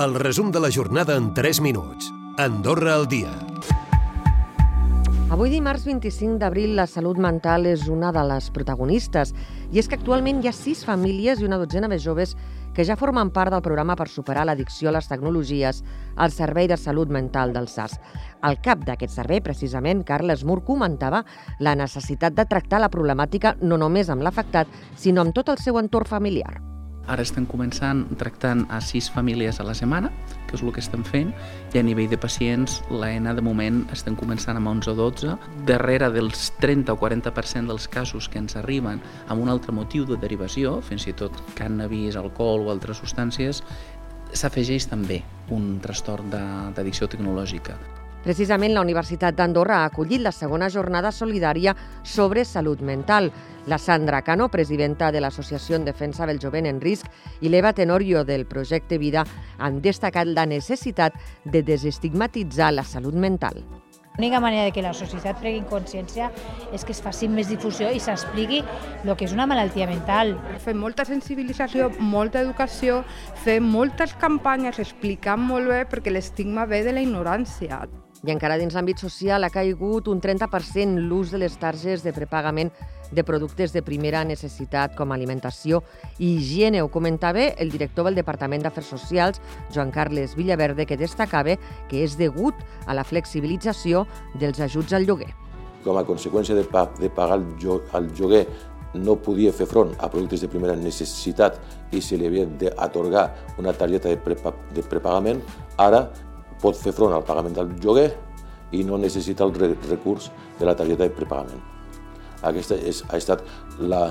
El resum de la jornada en 3 minuts. Andorra al dia. Avui dimarts 25 d'abril la salut mental és una de les protagonistes i és que actualment hi ha sis famílies i una dotzena de joves que ja formen part del programa per superar l'addicció a les tecnologies al Servei de Salut Mental del SAS. Al cap d'aquest servei, precisament, Carles Mur comentava la necessitat de tractar la problemàtica no només amb l'afectat, sinó amb tot el seu entorn familiar. Ara estem començant tractant a sis famílies a la setmana, que és el que estem fent, i a nivell de pacients, l'ENA de moment estem començant amb 11 o 12. Darrere dels 30 o 40% dels casos que ens arriben amb un altre motiu de derivació, fins i tot cannabis, alcohol o altres substàncies, s'afegeix també un trastorn d'addicció tecnològica. Precisament la Universitat d'Andorra ha acollit la segona jornada solidària sobre salut mental. La Sandra Cano, presidenta de l'Associació en Defensa del Jovent en Risc, i l'Eva Tenorio del projecte Vida han destacat la necessitat de desestigmatitzar la salut mental. L'única manera de que la societat pregui consciència és que es faci més difusió i s'expliqui el que és una malaltia mental. Fem molta sensibilització, molta educació, fem moltes campanyes explicant molt bé perquè l'estigma ve de la ignorància. I encara dins l'àmbit social ha caigut un 30% l'ús de les targes de prepagament de productes de primera necessitat com alimentació i higiene. Ho comentava el director del Departament d'Afers Socials, Joan Carles Villaverde, que destacava que és degut a la flexibilització dels ajuts al lloguer. Com a conseqüència de, pa de pagar el lloguer no podia fer front a productes de primera necessitat i se li havia d'atorgar una targeta de, prepa de prepagament, ara pot fer front al pagament del lloguer i no necessita el recurs de la targeta de prepagament. Aquesta és, ha estat, la,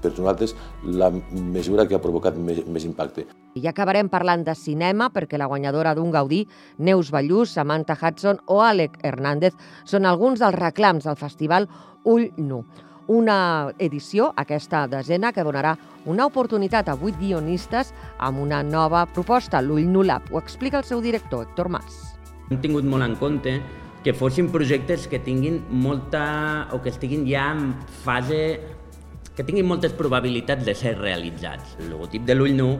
per nosaltres, la mesura que ha provocat més, més impacte. I acabarem parlant de cinema perquè la guanyadora d'un Gaudí, Neus Ballús, Samantha Hudson o Alec Hernández són alguns dels reclams del festival Ull Nu. Una edició, aquesta desena, que donarà una oportunitat a vuit guionistes amb una nova proposta, l'Ull Nu Lab. Ho explica el seu director, Héctor Mas. Hem tingut molt en compte que fossin projectes que tinguin molta... o que estiguin ja en fase... que tinguin moltes probabilitats de ser realitzats. El logotip de l'ull nu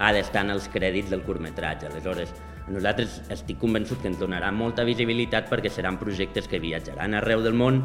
ha d'estar en els crèdits del curtmetratge. Aleshores, nosaltres estic convençut que ens donarà molta visibilitat perquè seran projectes que viatjaran arreu del món.